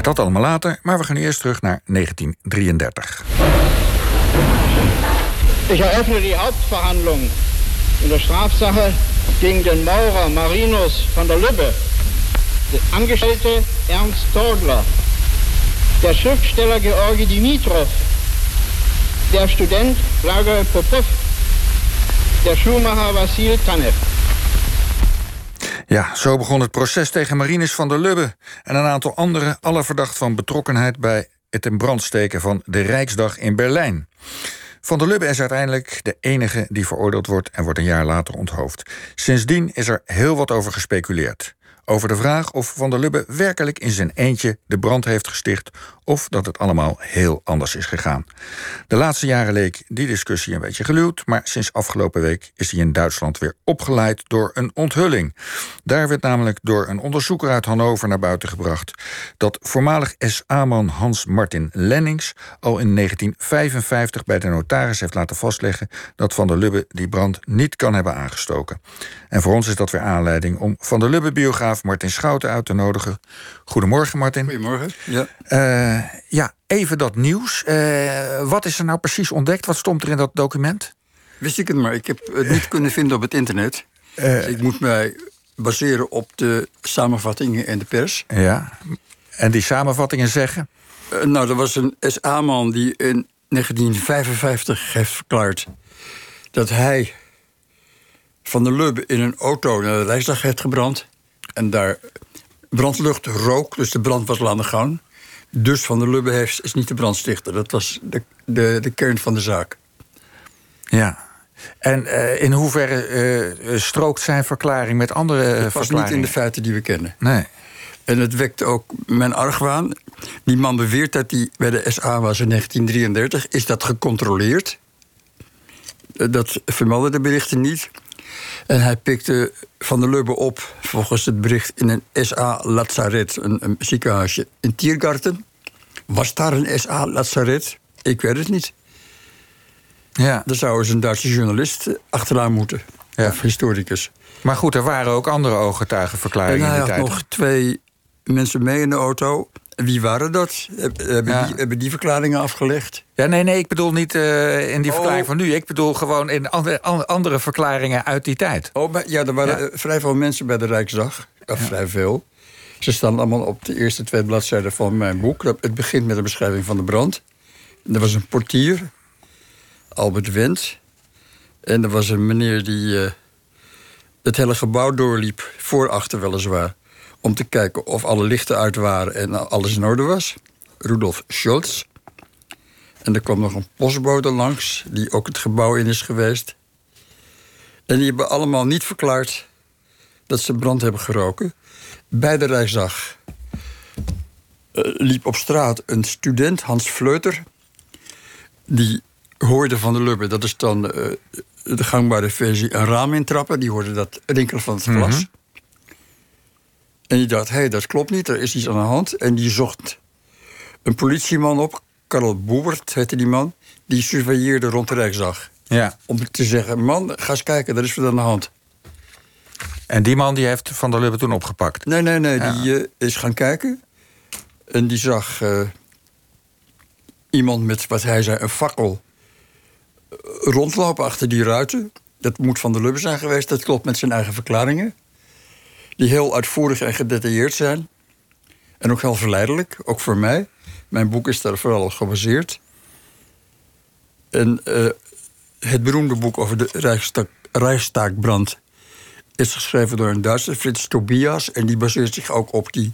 Dat allemaal later, maar we gaan eerst terug naar 1933. Ich eröffne die Hauptverhandlung in der Strafsache gegen den Maurer Marinus van der Lübbe, der Angestellte Ernst Todler, der Schriftsteller Georgi Dimitrov, der Student Blago Popov, der Schuhmacher Vasil Tanev. Ja, zo begon het proces tegen Marinus van der Lubbe en een aantal anderen, alle verdacht van betrokkenheid bij het in brand steken van de Rijksdag in Berlijn. Van der Lubbe is uiteindelijk de enige die veroordeeld wordt en wordt een jaar later onthoofd. Sindsdien is er heel wat over gespeculeerd over de vraag of Van der Lubbe werkelijk in zijn eentje de brand heeft gesticht of dat het allemaal heel anders is gegaan. De laatste jaren leek die discussie een beetje geluwd, maar sinds afgelopen week is die in Duitsland weer opgeleid door een onthulling. Daar werd namelijk door een onderzoeker uit Hannover naar buiten gebracht dat voormalig SA-man Hans Martin Lennings al in 1955 bij de notaris heeft laten vastleggen dat Van der Lubbe die brand niet kan hebben aangestoken. En voor ons is dat weer aanleiding om Van der Lubbe-biograaf Martin Schouten uit te nodigen. Goedemorgen, Martin. Goedemorgen. Ja, uh, ja even dat nieuws. Uh, wat is er nou precies ontdekt? Wat stond er in dat document? Wist ik het maar. Ik heb het niet kunnen vinden op het internet. Uh, dus ik moet mij baseren op de samenvattingen in de pers. Ja, en die samenvattingen zeggen? nou, er was een SA-man die in 1955 heeft verklaard... dat hij van de Lubbe in een auto naar de Rijksdag heeft gebrand. En daar brandlucht rook, dus de brand was al aan de gang. Dus Van der Lubbe heeft, is niet de brandstichter. Dat was de, de, de kern van de zaak. Ja. En uh, in hoeverre uh, strookt zijn verklaring met andere uh, het was niet in de feiten die we kennen. Nee. En het wekte ook mijn argwaan. Die man beweert dat hij bij de SA was in 1933. Is dat gecontroleerd? Dat vermelden de berichten niet. En hij pikte Van der Lubbe op, volgens het bericht, in een SA-lazaret, een, een, ziekenhuisje in Tiergarten. Was daar een SA-lazaret? Ik weet het niet. Ja. Daar zou eens een Duitse journalist achteraan moeten, ja. of historicus. Maar goed, er waren ook andere ooggetuigenverklaringen en in die tijd. hij had nog twee mensen mee in de auto. Wie waren dat? Hebben, ja. die, hebben die verklaringen afgelegd? Ja, nee, nee, ik bedoel niet uh, in die oh. verklaring van nu. Ik bedoel gewoon in andere, andere verklaringen uit die tijd. Oh, maar, ja, er waren ja. vrij veel mensen bij de Rijksdag. Of ja. vrij veel. Ze staan allemaal op de eerste twee bladzijden van mijn boek. Het begint met een beschrijving van de brand. Er was een portier, Albert Wendt. En er was een meneer die uh, het hele gebouw doorliep, voorachter weliswaar om te kijken of alle lichten uit waren en alles in orde was. Rudolf Scholz. En er kwam nog een postbode langs, die ook het gebouw in is geweest. En die hebben allemaal niet verklaard dat ze brand hebben geroken. Bij de Rijksdag uh, liep op straat een student, Hans Fleuter. Die hoorde van de Lubbe, dat is dan uh, de gangbare versie, een raam intrappen. Die hoorde dat rinkelen van het glas. -hmm. En die dacht, hé, hey, dat klopt niet, er is iets aan de hand. En die zocht een politieman op, Karel Boebert heette die man... die surveilleerde rond de Rijksdag. Ja. Om te zeggen, man, ga eens kijken, er is wat aan de hand. En die man die heeft Van der Lubbe toen opgepakt? Nee, nee, nee, ja. die uh, is gaan kijken. En die zag uh, iemand met, wat hij zei, een fakkel... rondlopen achter die ruiten. Dat moet Van der Lubbe zijn geweest, dat klopt met zijn eigen verklaringen die heel uitvoerig en gedetailleerd zijn. En ook heel verleidelijk, ook voor mij. Mijn boek is daar vooral op gebaseerd. En uh, het beroemde boek over de Rijkstak, Rijkstaakbrand is geschreven door een Duitser, Frits Tobias. En die baseert zich ook op die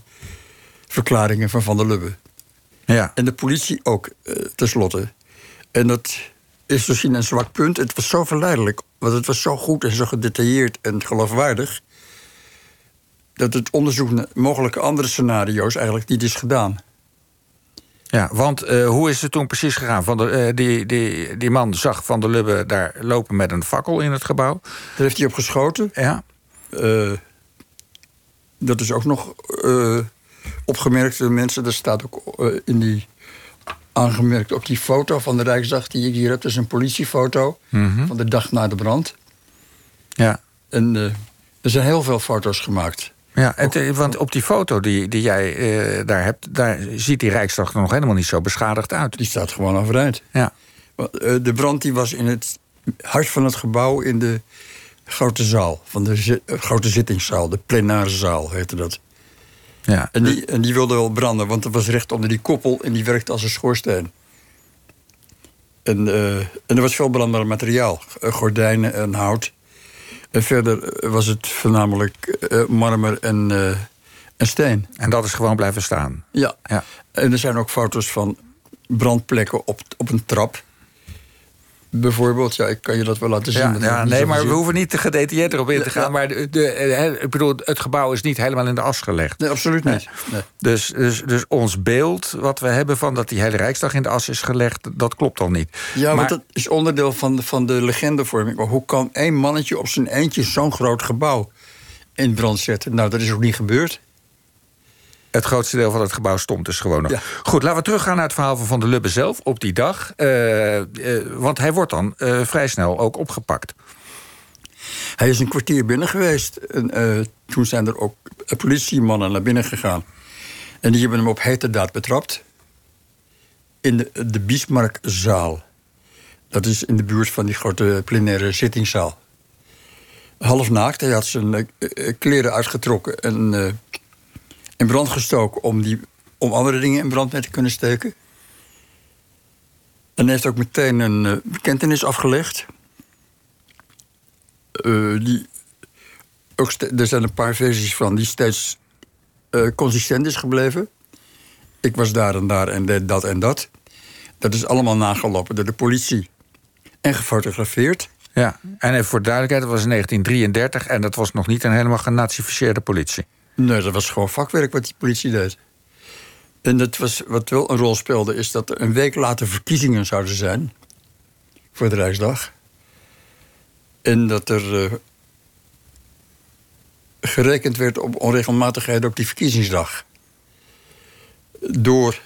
verklaringen van Van der Lubbe. Ja. En de politie ook, uh, tenslotte. En dat is misschien een zwak punt. Het was zo verleidelijk, want het was zo goed en zo gedetailleerd en geloofwaardig dat het onderzoek naar mogelijke andere scenario's eigenlijk niet is gedaan. Ja, want uh, hoe is het toen precies gegaan? Van de, uh, die, die, die man zag Van der Lubbe daar lopen met een fakkel in het gebouw. Daar heeft hij op geschoten. Ja. Uh, dat is ook nog opgemerkt door mensen. Er staat ook in die aangemerkt op die foto van de Rijksdag die ik hier heb. Dat is een politiefoto Mhm. -hmm. van de dag na de brand. Ja. En er zijn heel veel foto's gemaakt. Ja, het, eh, want op die foto die, die jij eh, daar hebt, daar ziet die Rijksdag er nog helemaal niet zo beschadigd uit. Die staat gewoon overeind. Ja. Eh, De brand die was in het hart van het gebouw in de grote zaal. Van de zi- grote zittingszaal, de plenaire zaal heette dat. Ja. En die, en die wilde wel branden, want het was recht onder die koppel en die werkte als een schoorsteen. En, en er was veel brandbaar materiaal, gordijnen en hout. En verder was het voornamelijk eh, marmer en, eh, en steen. En dat is gewoon blijven staan. Ja. Ja. En er zijn ook foto's van brandplekken op, op een trap. Bijvoorbeeld, ja, ik kan je dat wel laten zien. Ja, nee, maar we hoeven niet te gedetailleerd erop in te gaan. Ja. Maar de, de, eh, ik bedoel, het gebouw is niet helemaal in de as gelegd. Nee, absoluut niet. Nee. Dus, dus, dus ons beeld wat we hebben van dat die hele Rijksdag in de as is gelegd, dat klopt al niet. Ja, maar, want dat is onderdeel van de, van de legendevorming. Maar hoe kan één mannetje op zijn eentje zo'n groot gebouw in brand zetten? Nou, dat is ook niet gebeurd. Het grootste deel van het gebouw stond dus gewoon nog. Ja. Goed, laten we teruggaan naar het verhaal van Van der Lubbe zelf op die dag. Eh, eh, want hij wordt dan eh, vrij snel ook opgepakt. Hij is een kwartier binnen geweest. Eh, toen zijn er ook politiemannen naar binnen gegaan. En die hebben hem op heterdaad betrapt. In de, de Bismarckzaal. Dat is in de buurt van die grote plenaire zittingszaal. Half naakt. Hij had zijn eh, kleren uitgetrokken en in brand gestoken... Om, die, om andere dingen in brand mee te kunnen steken. En heeft ook meteen een eh, bekentenis afgelegd. Eh, die ook er zijn een paar versies van die steeds eh, consistent is gebleven. Ik was daar en daar en deed dat en dat. Dat is allemaal nagelopen door de politie en gefotografeerd. Ja, en even voor de duidelijkheid, dat was in 1933 en dat was nog niet een helemaal genazificeerde politie. Nee, dat was gewoon vakwerk wat die politie deed. En dat was, wat wel een rol speelde, is dat er een week later verkiezingen zouden zijn. Voor de Rijksdag. En dat er eh, gerekend werd op onregelmatigheden op die verkiezingsdag. Door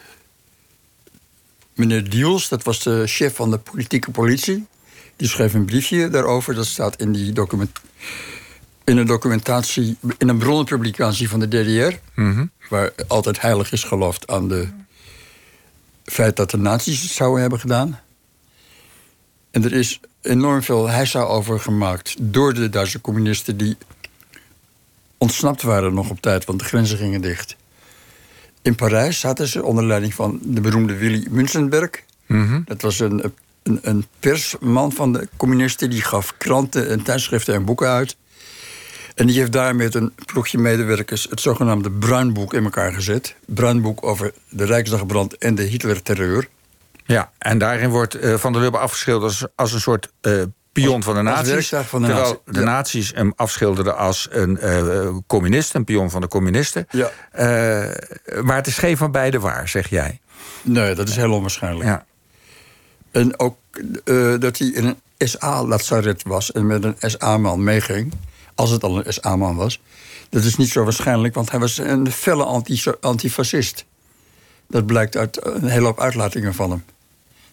meneer Diels, dat was de chef van de politieke politie. Die schreef een briefje daarover. Dat staat in die document, in een documentatie, in een bronnenpublicatie van de DDR. Waar altijd heilig is geloofd aan de feit dat de nazi's het zouden hebben gedaan. En er is enorm veel heisa over gemaakt door de Duitse communisten die ontsnapt waren nog op tijd, want de grenzen gingen dicht. In Parijs zaten ze onder leiding van de beroemde Willy Münzenberg. Dat was een, een, een persman van de communisten. Die gaf kranten en tijdschriften en boeken uit. En die heeft daar met een ploegje medewerkers het zogenaamde Bruinboek in elkaar gezet. Bruinboek over de Rijksdagbrand en de Hitler-terreur. Ja, en daarin wordt eh, Van der Lubbe afgeschilderd als, als een soort eh, pion van de nazi's. van de terwijl de nazi's hem afschilderden als een eh, communist, een pion van de communisten. Ja. Maar het is geen van beide waar, zeg jij. Nee, dat is heel onwaarschijnlijk. Ja. En ook dat hij in een SA-lazaret was en met een SA-man meeging. Als het al een SA-man was. Dat is niet zo waarschijnlijk, want hij was een felle anti- antifascist. Dat blijkt uit een hele hoop uitlatingen van hem.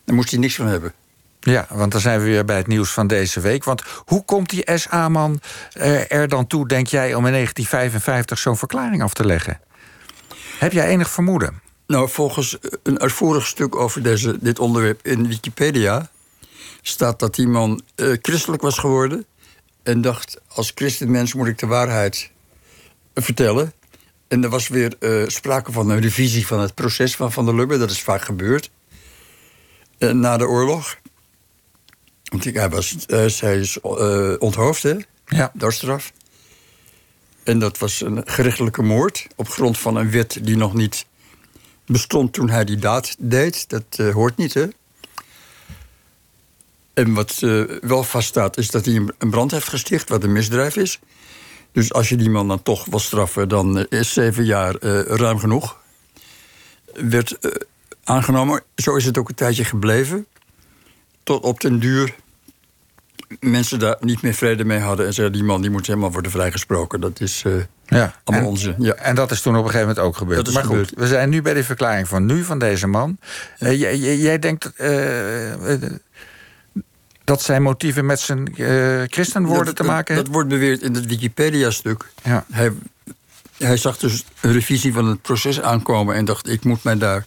Daar moest hij niks van hebben. Ja, want dan zijn we weer bij het nieuws van deze week. Want hoe komt die SA-man eh, er dan toe, denk jij, om in 1955 zo'n verklaring af te leggen? Heb jij enig vermoeden? Nou, volgens een uitvoerig stuk over deze, dit onderwerp in Wikipedia staat dat die man eh, christelijk was geworden en dacht: als christenmens moet ik de waarheid vertellen. En er was weer eh, sprake van een revisie van het proces van Van der Lubbe. Dat is vaak gebeurd eh, na de oorlog. Want hij, was, eh, hij is onthoofd, hè? Ja. doodstraf. En dat was een gerechtelijke moord op grond van een wet die nog niet bestond toen hij die daad deed. Dat hoort niet, hè? En wat eh, wel vaststaat is dat hij een- brand heeft gesticht, wat een misdrijf is. Dus als je die man dan toch wil straffen, dan eh, is zeven jaar eh, ruim genoeg. Werd aangenomen. Zo is het ook een tijdje gebleven. Tot op den duur mensen daar niet meer vrede mee hadden... en zeiden, die man die moet helemaal worden vrijgesproken. Dat is eh, Ja. allemaal en, onzin. Ja. en dat is toen op een gegeven moment ook gebeurd. Dat is maar goed, we zijn nu bij de verklaring van nu van deze man. Jij, jij- jij denkt dat zijn motieven met zijn eh christenwoorden Dat- te maken dat, hebben? dat wordt beweerd in het Wikipedia-stuk. Ja. Hij hij zag dus een revisie van het proces aankomen en dacht: ik moet mij daar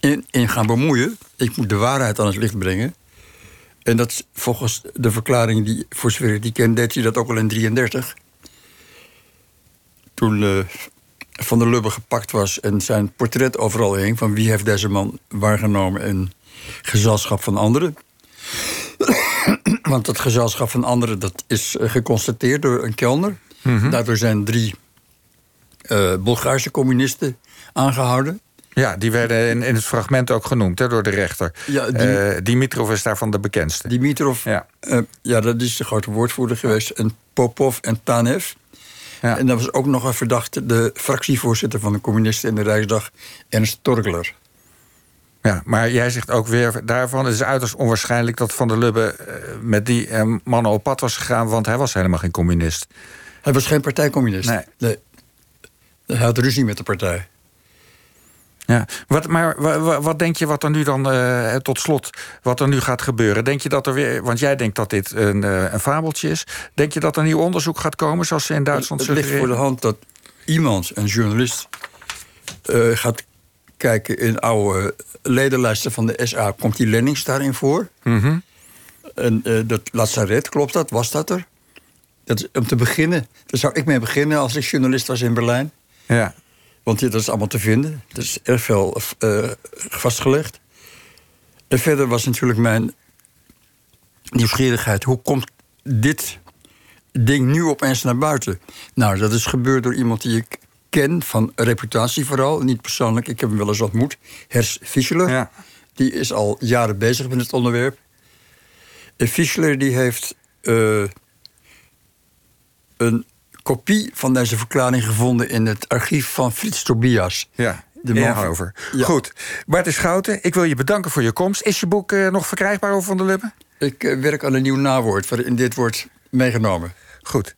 in, in gaan bemoeien. Ik moet de waarheid aan het licht brengen. En dat is volgens de verklaring die, voor zover ik die ken, deed hij dat ook al in 33. Toen eh, Van der Lubbe gepakt was en zijn portret overal hing... van wie heeft deze man waargenomen in gezelschap van anderen. Want dat gezelschap van anderen dat is eh, geconstateerd door een kelner. Daardoor zijn drie eh Bulgaarse communisten aangehouden. Ja, die werden in, in het fragment ook genoemd hè, door de rechter. Ja, die- Eh, Dimitrov is daarvan de bekendste. Dimitrov, Ja. ja. ja, dat is de grote woordvoerder geweest. En Popov en Tanev. Ja. En dat was ook nog een verdachte, de fractievoorzitter van de communisten in de Rijksdag, Ernst Torgler. Ja, maar jij zegt ook weer daarvan... het is uiterst onwaarschijnlijk dat Van der Lubbe eh, met die eh, mannen op pad was gegaan... want hij was helemaal geen communist. Hij was geen partijcommunist. Nee. Hij had ruzie met de partij. Ja. Wat, maar wa- wa- wat, denk je wat er nu dan, eh, tot slot, wat er nu gaat gebeuren? Denk je dat er weer, want jij denkt dat dit een, een fabeltje is. Denk je dat er nieuw onderzoek gaat komen, zoals ze in Duitsland het ligt voor de hand dat iemand, een journalist, eh, gaat kijken in oude ledenlijsten van de SA. Komt die Lennings daarin voor? Mhm. En eh, dat lazaret, klopt dat? Was dat er? Dat is, om te beginnen, daar zou ik mee beginnen als ik journalist was in Berlijn. Ja. Want dit is allemaal te vinden. Het is erg veel eh, vastgelegd. En verder was natuurlijk mijn nieuwsgierigheid. Hoe komt dit ding nu opeens naar buiten? Nou, dat is gebeurd door iemand die ik ken, van reputatie vooral. Niet persoonlijk, ik heb hem wel eens ontmoet. Hers Fischler. Ja. Die is al jaren bezig met het onderwerp. En Fischler die heeft eh, een kopie van deze verklaring gevonden... in het archief van Frits Tobias. Ja, De man over. Ja. Goed. Bart Schouten, ik wil je bedanken voor je komst. Is je boek eh, nog verkrijgbaar over Van der Lubbe? Ik eh, werk aan een nieuw nawoord waarin dit wordt meegenomen. Goed.